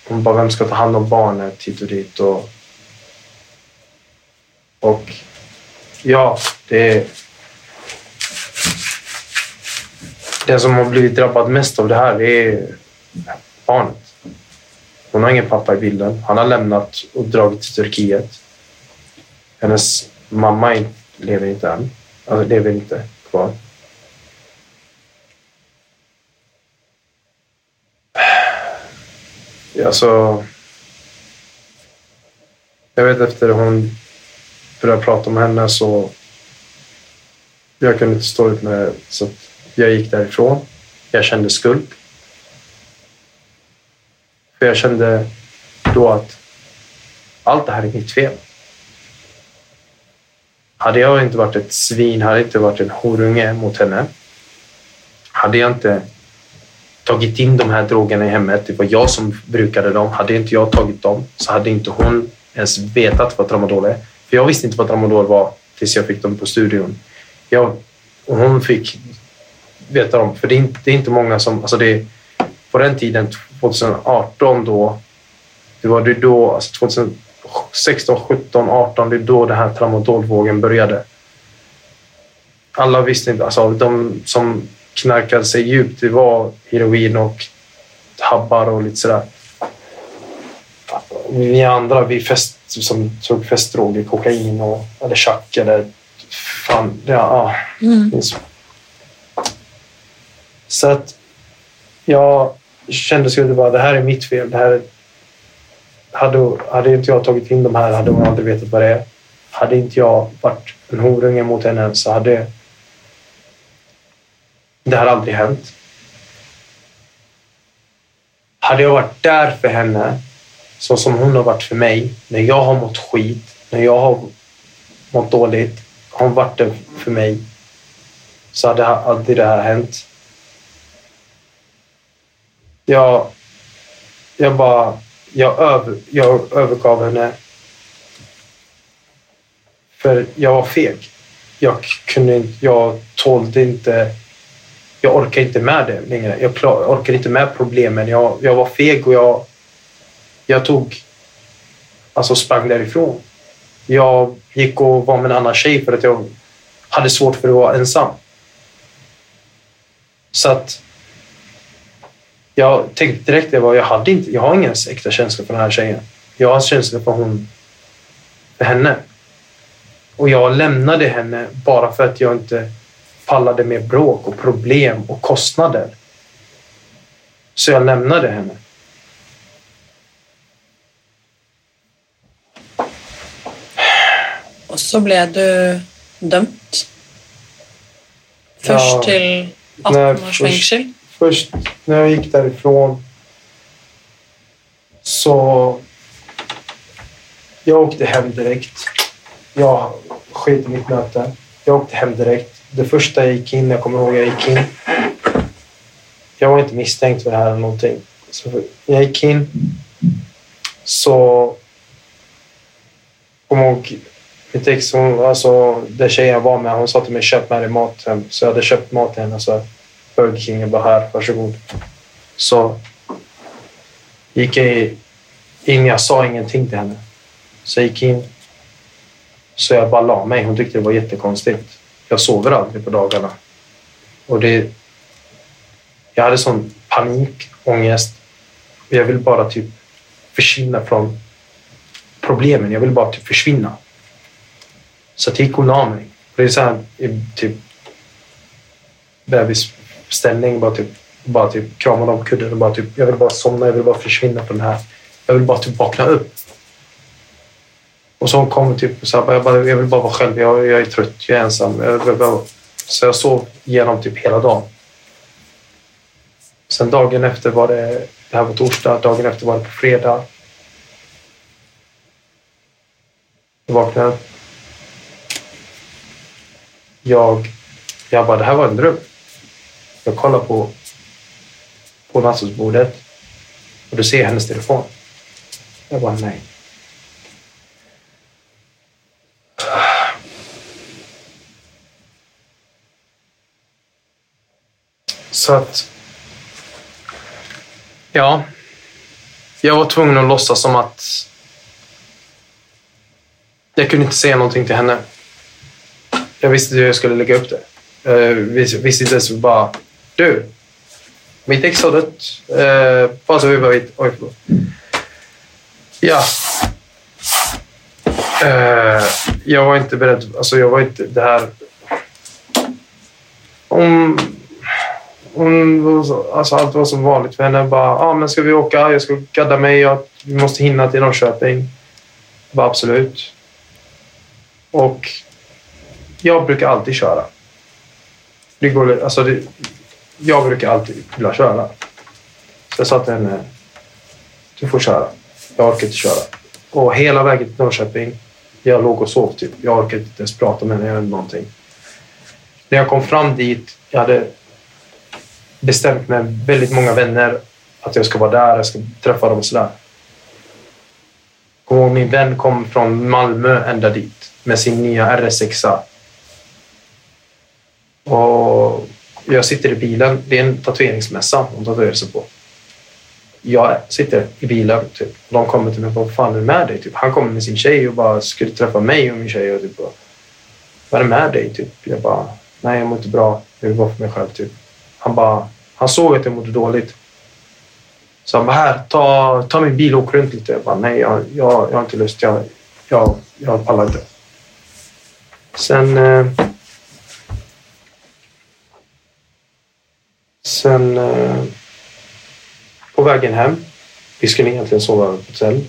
Speaker 8: Hon bara, vem ska ta hand om barnet hit och dit? Och, och ja, det är... Den som har blivit drabbad mest av det här, det är barnet. Hon har ingen pappa i bilden. Han har lämnat och dragit till Turkiet. Hennes mamma lever inte än. Alltså lever inte kvar. Alltså... Jag vet efter hon började prata med henne så... Jag kunde inte stå ut med det. Så jag gick därifrån. Jag kände skuld. För jag kände då att allt det här är mitt fel. Hade jag inte varit ett svin, hade jag inte varit en horunge mot henne, hade jag inte tagit in de här drogerna i hemmet, det var jag som brukade dem, hade inte jag tagit dem så hade inte hon ens vetat vad tramadol är. För jag visste inte vad tramadol var tills jag fick dem på studion. Jag, och hon fick veta dem, för det är inte, det är inte många som... Alltså det, på den tiden, 2018 då, det var det då, alltså 2000, 16, 17, 18, det är då den här tramadolvågen började. Alla visste inte, alltså de som knarkade sig djupt, det var heroin och habbar och lite sådär. Vi andra, vi fest, som tog festdroger, kokain och, eller tjack eller fan, ja. Mm. Så att jag kände så att det här är mitt fel. Det här är hade, hade inte jag tagit in de här hade hon aldrig vetat vad det är. Hade inte jag varit en horunge mot henne så hade det här aldrig hänt. Hade jag varit där för henne så som hon har varit för mig när jag har mått skit, när jag har mått dåligt, har hon varit där för mig så hade aldrig det här hänt. Jag, jag bara jag, över, jag övergav henne för jag var feg. Jag, kunde inte, jag tålde inte... Jag orkade inte med det längre. Jag, klar, jag orkade inte med problemen. Jag, jag var feg och jag, jag tog... Alltså sprang därifrån. Jag gick och var med en annan tjej för att jag hade svårt för att vara ensam. Så att jag tänkte direkt det var, jag, hade inte, jag har inga äkta känslor för den här tjejen. Jag har känslor för, hon, för henne. Och jag lämnade henne bara för att jag inte pallade med bråk och problem och kostnader. Så jag lämnade henne.
Speaker 7: Och så blev du dömd. Först
Speaker 8: ja,
Speaker 7: till 18 års fängelse.
Speaker 8: Först när jag gick därifrån så... Jag åkte hem direkt. Jag sket i mitt möte. Jag åkte hem direkt. Det första jag gick in, jag kommer ihåg jag gick in. Jag var inte misstänkt för det här eller någonting. Så jag gick in så... Kommer ihåg mitt ex, hon, alltså den tjejen jag var med, hon sa till mig köp med dig mat hem. Så jag hade köpt mat till henne. Så Burger King. Jag bara här, varsågod. Så gick jag in. Jag sa ingenting till henne. Så jag gick in. Så jag bara la mig. Hon tyckte det var jättekonstigt. Jag sover aldrig på dagarna. Och det... Jag hade sån panik, ångest. Jag vill bara typ försvinna från problemen. Jag vill bara typ försvinna. Så det jag gick hon la mig. Det är så här, typ typ Ställning. Bara typ, bara typ kramade om kudden och bara typ, jag vill bara somna, jag vill bara försvinna från det här. Jag vill bara typ vakna upp. Och så kom typ så här, jag, bara, jag vill bara vara själv, jag, jag är trött, jag är ensam. Jag vill bara, så jag sov igenom typ hela dagen. Sen dagen efter var det, det här var torsdag, dagen efter var det på fredag. Jag vaknade. Jag, jag bara, det här var en dröm. Jag kollar på, på nattduksbordet och då ser jag hennes telefon. Jag bara, nej. Så att... Ja. Jag var tvungen att låtsas som att... Jag kunde inte säga någonting till henne. Jag visste hur jag skulle lägga upp det. Eh, jag visste inte ens bara... Du! Mitt ex har dött. Eh, bara så vi behöver. Oj, förlåt. Ja. Eh, jag var inte beredd. Alltså, jag var inte... Det här... Om... Hon var så, alltså allt var som vanligt för henne. Bara, ah, men ska vi åka? Jag ska gadda mig. Jag, vi måste hinna till Norrköping. Bara, absolut. Och jag brukar alltid köra. Det går, alltså det, jag brukar alltid vilja köra. Så jag sa till henne, eh, du får köra. Jag orkar inte köra. Och hela vägen till Norrköping, jag låg och sov typ. Jag orkade inte ens prata med henne eller någonting. När jag kom fram dit, jag hade bestämt med väldigt många vänner att jag ska vara där, jag ska träffa dem och sådär. Kommer min vän kom från Malmö ända dit med sin nya RS6. Och jag sitter i bilen. Det är en tatueringsmässa de tatuerar sig på. Jag sitter i bilen typ. och de kommer till mig vad fan är det med dig? Typ. Han kommer med sin tjej och bara skulle träffa mig och min tjej. Och typ, vad är det med dig? Typ. Jag bara, nej jag mår inte bra. Jag vill vara för mig själv. Typ. Han bara, han såg att jag mådde dåligt. Så han bara, här, ta, ta min bil och åk runt lite. Jag bara, nej jag, jag, jag har inte lust. Jag, jag, jag pallar inte. Sen... Eh, sen eh, på vägen hem. Vi skulle egentligen sova på hotell.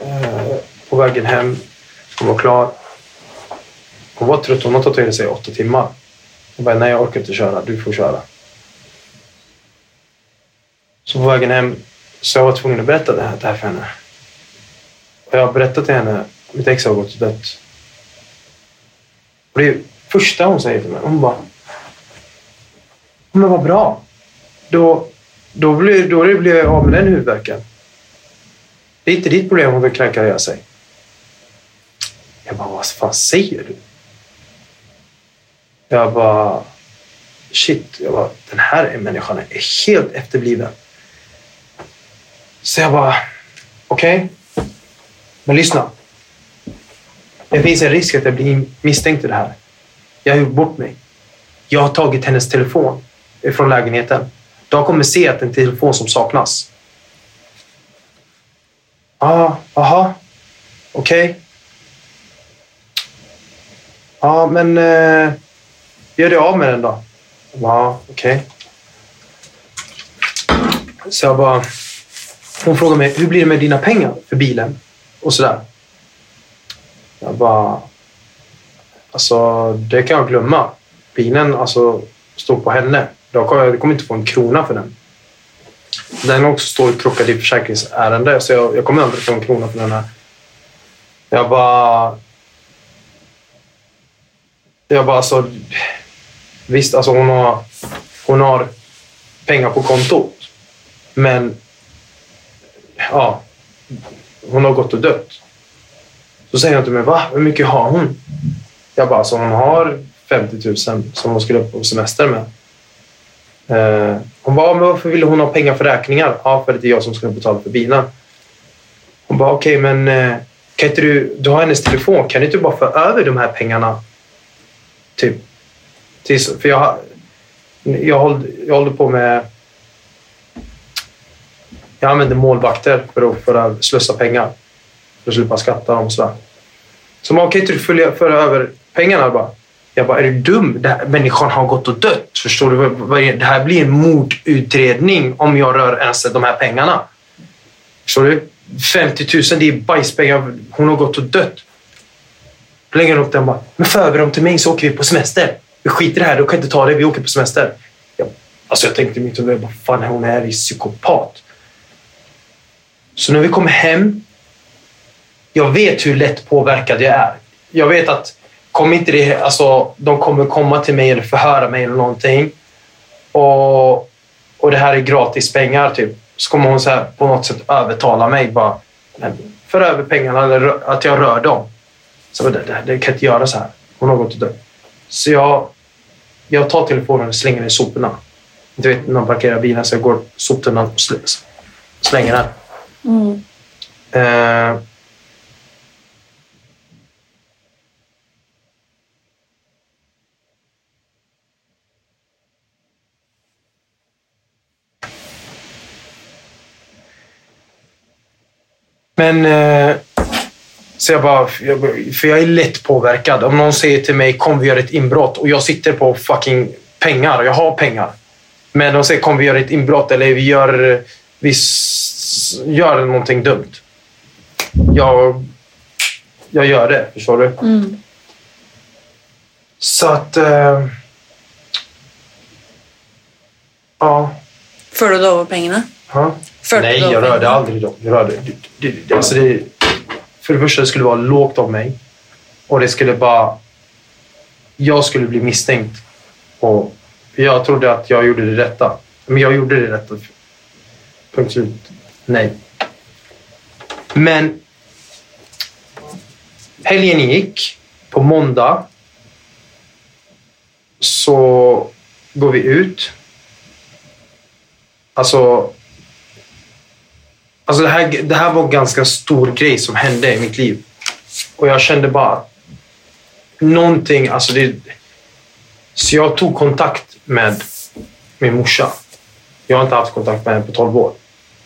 Speaker 8: Eh, på vägen hem. Hon var klar. Hon var trött. Hon har tatuerat sig i åtta timmar. Hon bara, nej jag orkar inte köra. Du får köra. Så på vägen hem så jag var tvungen att berätta det här, det här för henne. Och jag berättade till henne mitt ex har gått och dött. Och det första hon säger till mig. Hon bara... Men vad bra. Då, då, blir, då blir jag av med den huvudvärken. Det är inte ditt problem om vi knarkar ihjäl sig. Jag bara, vad fan säger du? Jag bara, shit. Jag bara, den här människan är helt efterbliven. Så jag bara, okej. Men lyssna. Det finns en risk att jag blir misstänkt i det här. Jag har gjort bort mig. Jag har tagit hennes telefon från lägenheten. De kommer se att det är en telefon som saknas. Ah, aha. Okej. Ja, men eh, gör dig av med den då. Ja, okej. Så jag bara... Hon frågar mig, hur blir det med dina pengar för bilen? Och sådär. Jag bara... Alltså, det kan jag glömma. Bilen alltså, står på henne. Jag kommer, jag kommer inte få en krona för den. Den också står krockad i försäkringsärende, så jag, jag kommer aldrig få en krona för den här. Jag bara... Jag bara alltså... Visst, alltså hon har, hon har pengar på kontot. Men... Ja. Hon har gått och dött. Så säger jag till mig, va? Hur mycket har hon? Jag bara, alltså hon har 50 000 som hon skulle på semester med. Eh, hon bara, men varför ville hon ha pengar för räkningar? Ja, för det är jag som ska betala för bina. Hon bara, okej, okay, men eh, kan inte du, du har hennes telefon, kan du inte bara få över de här pengarna? Typ. Tills, för jag, jag, håller, jag håller på med... Jag använder målvakter för att, för att slösa pengar. För att slippa skatta dem och sådär. Så man kan inte du föra över pengarna bara? Jag bara, är du dum? Den här, människan har gått och dött. Förstår du? Det här blir en mordutredning om jag rör ens de här pengarna. Förstår du? 50 000, det är bajspengar. Hon har gått och dött. Då lägger hon upp den och bara, men för över dem till mig så åker vi på semester. Vi skiter i det här, du kan inte ta det, vi åker på semester. Jag, alltså jag tänkte i mitt huvud, vad fan hon är i psykopat. Så när vi kommer hem, jag vet hur lätt påverkad jag är. Jag vet att kommer inte det, alltså, de kommer komma till mig eller förhöra mig eller någonting. Och, och det här är gratis pengar typ. Så kommer hon så här, på något sätt övertala mig. Bara, för över pengarna eller att jag rör dem. Så det, det, det kan inte göra så här. Hon har gått och dött. Så jag, jag tar telefonen och slänger den i soporna. Du vet när man parkerar bilen så jag går soptunnan och slänger den. Mm. Uh, Men... Eh, så jag bara... För jag är lätt påverkad. Om någon säger till mig kom vi gör ett inbrott och jag sitter på fucking pengar. Jag har pengar. Men de säger kom vi gör ett inbrott eller vi gör... Vi gör någonting dumt. Jag... Jag gör det. Förstår du? Mm. Så att... Eh, ja.
Speaker 7: Får du då pengarna?
Speaker 8: Ja. Nej, jag rörde aldrig dem. Jag rörde, det, det, alltså det, för det första, det skulle vara lågt av mig. Och det skulle bara... Jag skulle bli misstänkt. Och jag trodde att jag gjorde det rätta. Men jag gjorde det rätta. Punkt slut. Nej. Men helgen gick. På måndag så går vi ut. Alltså, Alltså det, här, det här var en ganska stor grej som hände i mitt liv. Och jag kände bara någonting, alltså det... Så jag tog kontakt med min morsa. Jag har inte haft kontakt med henne på 12 år.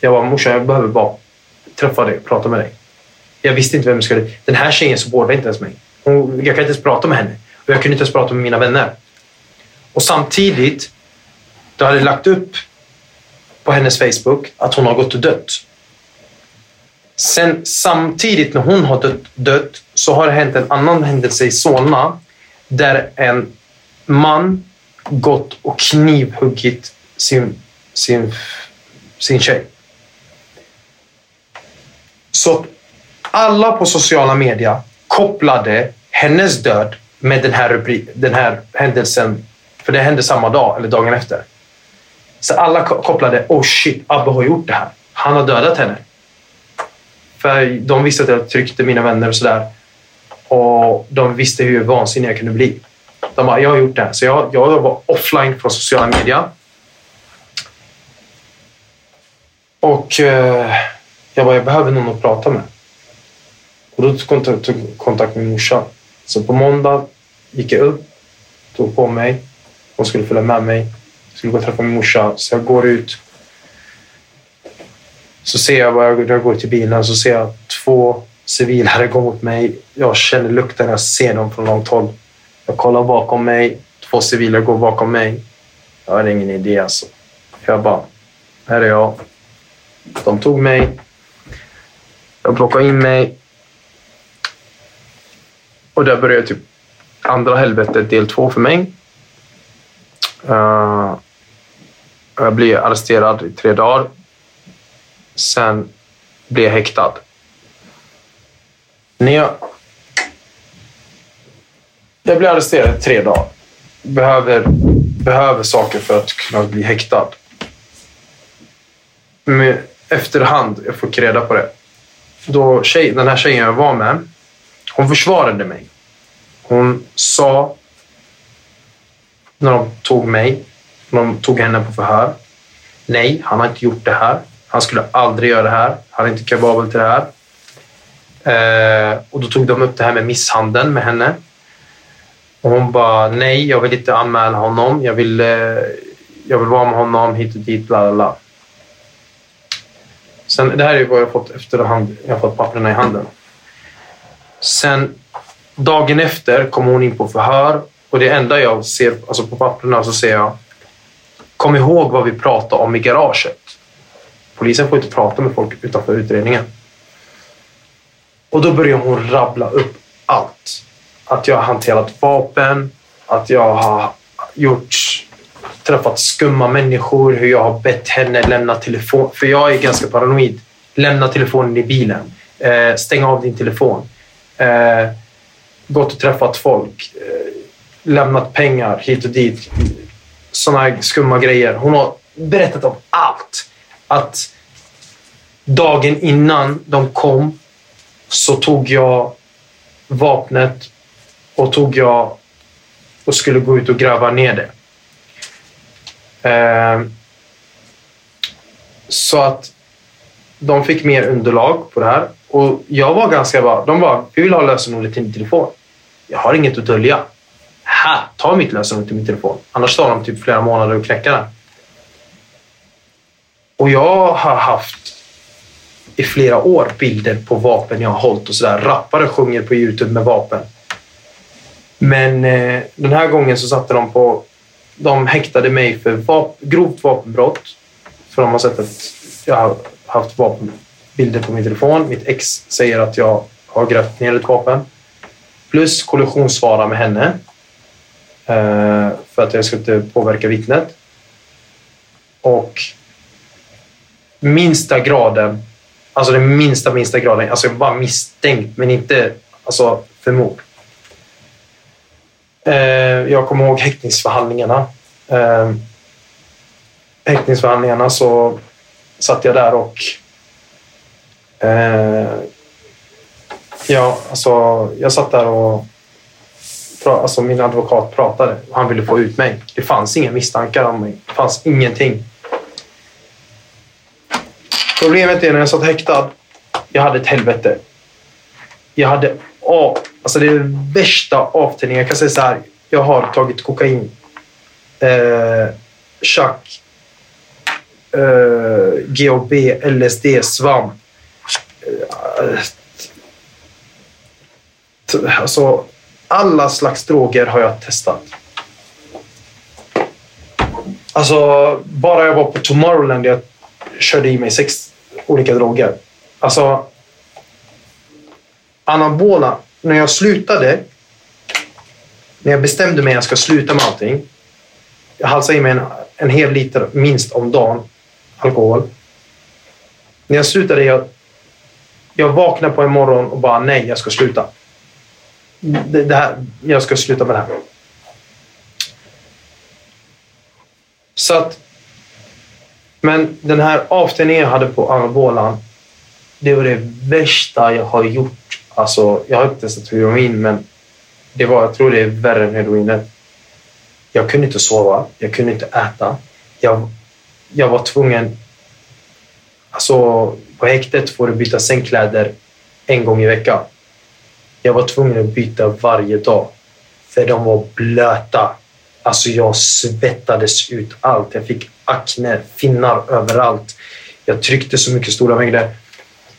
Speaker 8: Jag bara, morsa jag behöver bara träffa dig, prata med dig. Jag visste inte vem jag skulle... Den här tjejen supportade inte ens mig. Hon, jag kan inte ens prata med henne. Och jag kunde inte ens prata med mina vänner. Och samtidigt, du hade lagt upp på hennes Facebook att hon har gått och dött. Sen samtidigt när hon har dött, dött så har det hänt en annan händelse i Solna där en man gått och knivhuggit sin, sin, sin tjej. Så alla på sociala medier kopplade hennes död med den här, den här händelsen, för det hände samma dag eller dagen efter. Så alla kopplade, oh shit, Abbe har gjort det här. Han har dödat henne. För de visste att jag tryckte mina vänner och sådär. Och de visste hur vansinnig jag kunde bli. De bara, jag har gjort det här. Så jag, jag var offline från sociala medier. Och eh, jag bara, jag behöver någon att prata med. Och då tog jag kontakt med morsan. Så på måndag gick jag upp, tog på mig. Hon skulle följa med mig. Jag skulle gå och träffa min morsa. Så jag går ut så ser jag, när jag går till bilen, så ser jag två civilare gå mot mig. Jag känner lukten, jag ser dem från långt håll. Jag kollar bakom mig, två civila går bakom mig. Jag har ingen idé alltså. Jag bara, här är jag. De tog mig. De plockade in mig. och där började typ andra helvetet del två för mig. Uh, jag blir arresterad i tre dagar. Sen blir jag häktad. När jag... Jag blir arresterad i tre dagar. Behöver, behöver saker för att kunna bli häktad. Men efterhand, jag fick reda på det. Då tjej, den här tjejen jag var med, hon försvarade mig. Hon sa när de tog mig, när de tog henne på förhör. Nej, han har inte gjort det här. Han skulle aldrig göra det här. Han är inte kapabel till det här. Eh, och då tog de upp det här med misshandeln med henne. Och hon bara, nej, jag vill inte anmäla honom. Jag vill, eh, jag vill vara med honom hit och dit, bla bla bla. Sen, det här är vad jag fått efterhand. Jag har fått papperna i handen. Sen dagen efter kom hon in på förhör och det enda jag ser alltså på papperna så ser jag Kom ihåg vad vi pratade om i garaget. Polisen får inte prata med folk utanför utredningen. Och då börjar hon rabbla upp allt. Att jag har hanterat vapen, att jag har gjort, träffat skumma människor, hur jag har bett henne lämna telefon. För jag är ganska paranoid. Lämna telefonen i bilen. Eh, stäng av din telefon. Eh, gått och träffat folk. Eh, lämnat pengar hit och dit. Såna här skumma grejer. Hon har berättat om allt. Att dagen innan de kom så tog jag vapnet och tog jag och skulle gå ut och gräva ner det. Ehm, så att de fick mer underlag på det här och jag var ganska bra. De var, vi vill ha lösenordet till din telefon. Jag har inget att dölja. Här, ta mitt lösenord till min telefon. Annars tar de typ flera månader att knäcka den. Och jag har haft i flera år bilder på vapen jag har hållit och sådär. Rappare sjunger på Youtube med vapen. Men eh, den här gången så satte de på... De häktade mig för vap grovt vapenbrott. För de har sett att jag har haft vapenbilder på min telefon. Mitt ex säger att jag har grävt ner ett vapen. Plus kollisionsfara med henne. Eh, för att jag ska inte påverka vittnet. Och minsta graden Alltså den minsta, minsta graden. Alltså jag bara misstänkt, men inte alltså, för mord. Eh, jag kommer ihåg häktningsförhandlingarna. Eh, häktningsförhandlingarna så satt jag där och eh, ja, alltså, jag satt där och alltså, min advokat pratade. Han ville få ut mig. Det fanns inga misstankar om mig. Det fanns ingenting. Problemet är när jag satt häktad. Jag hade ett helvete. Jag hade A, alltså det är den värsta avtändningen. Jag kan säga så här. Jag har tagit kokain, eh, chack, eh, GHB, LSD, svamp. Eh, alltså, alla slags droger har jag testat. Alltså, bara jag var på Tomorrowland, jag körde i mig sex olika droger. Alltså, anabola, när jag slutade, när jag bestämde mig att jag ska sluta med allting. Jag halsade i mig en, en hel liter minst om dagen alkohol. När jag slutade, jag, jag vaknade på en morgon och bara nej, jag ska sluta. Det, det här, jag ska sluta med det här. Så att men den här avstängningen jag hade på anabolan, det var det värsta jag har gjort. Alltså, jag har inte testat heroin, men det var, jag tror det är värre än heroinet. Jag kunde inte sova, jag kunde inte äta. Jag, jag var tvungen... Alltså, på häktet får du byta sängkläder en gång i veckan. Jag var tvungen att byta varje dag, för de var blöta. Alltså jag svettades ut allt. Jag fick akne, finnar överallt. Jag tryckte så mycket stora mängder.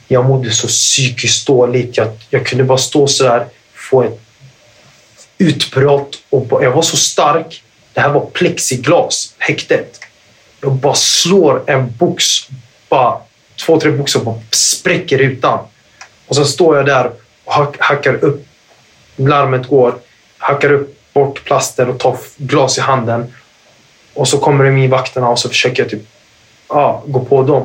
Speaker 8: Jag mådde så psykiskt dåligt. Jag, jag kunde bara stå så där, få ett utbrott. Och jag var så stark. Det här var plexiglas, häktet. Jag bara slår en box, bara två, tre boxar bara spräcker rutan. Och så står jag där och hackar upp Larmet går, hackar upp bort plasten och tar glas i handen. Och så kommer de in vakterna och så försöker jag typ, ja, gå på dem.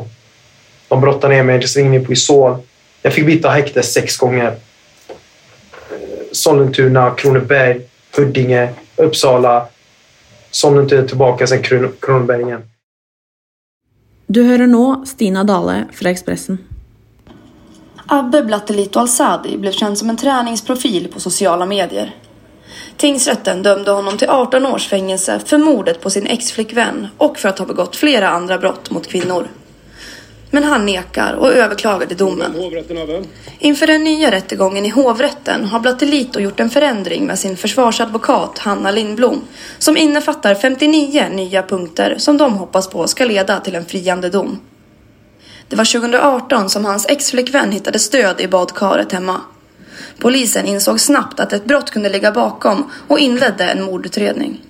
Speaker 8: De brottar ner mig, slänger mig på Isol. Jag fick byta häkte sex gånger. Sollentuna, Kronoberg, Huddinge, Uppsala. Sollentuna tillbaka, sen Kronoberg igen.
Speaker 7: Du hører nå Stina Dale fra Expressen.
Speaker 9: Abbe Blattelito Alsadi blev känd som en träningsprofil på sociala medier. Tingsrätten dömde honom till 18 års fängelse för mordet på sin exflickvän och för att ha begått flera andra brott mot kvinnor. Men han nekar och överklagade domen. Inför den nya rättegången i hovrätten har Blattelito gjort en förändring med sin försvarsadvokat Hanna Lindblom som innefattar 59 nya punkter som de hoppas på ska leda till en friande dom. Det var 2018 som hans exflickvän hittade stöd i badkaret hemma. Polisen insåg snabbt att ett brott kunde ligga bakom och inledde en mordutredning.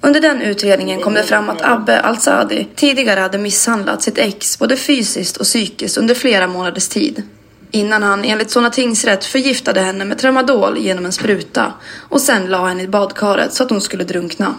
Speaker 9: Under den utredningen kom det fram att Abbe Al-Sadi tidigare hade misshandlat sitt ex både fysiskt och psykiskt under flera månaders tid. Innan han enligt Solna tingsrätt förgiftade henne med tramadol genom en spruta och sen la henne i badkaret så att hon skulle drunkna.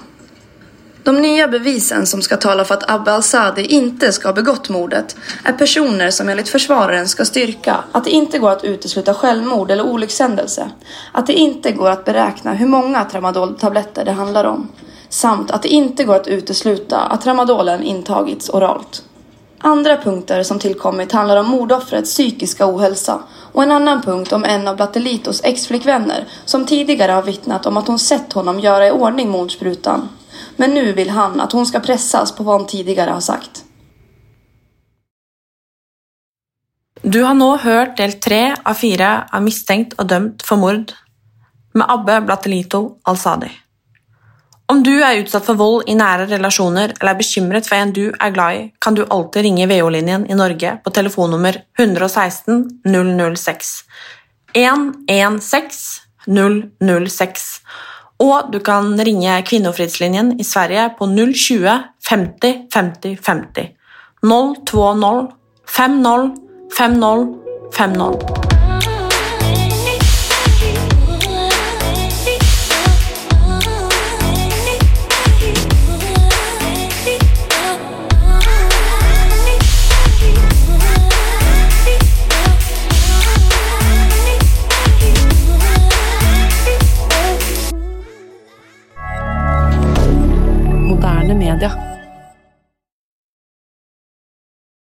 Speaker 9: De nya bevisen som ska tala för att Abbe Al-Sadi inte ska ha begått mordet är personer som enligt försvararen ska styrka att det inte går att utesluta självmord eller olyckshändelse, att det inte går att beräkna hur många tramadoltabletter det handlar om, samt att det inte går att utesluta att tramadolen intagits oralt. Andra punkter som tillkommit handlar om mordoffrets psykiska ohälsa och en annan punkt om en av Blattelitos exflickvänner som tidigare har vittnat om att hon sett honom göra i ordning mordsprutan men nu vill han att hon ska pressas på vad hon tidigare har sagt.
Speaker 7: Du har nu hört del tre av fyra av misstänkt och dömd för mord med Abbe Blattelito Al-Sadi. Om du är utsatt för våld i nära relationer eller är bekymrad för en du är glad i kan du alltid ringa VO-linjen i Norge på telefonnummer 116 006 116 006 och du kan ringa Kvinnofridslinjen i Sverige på 020 50 50 50 020 50 50 50 rien.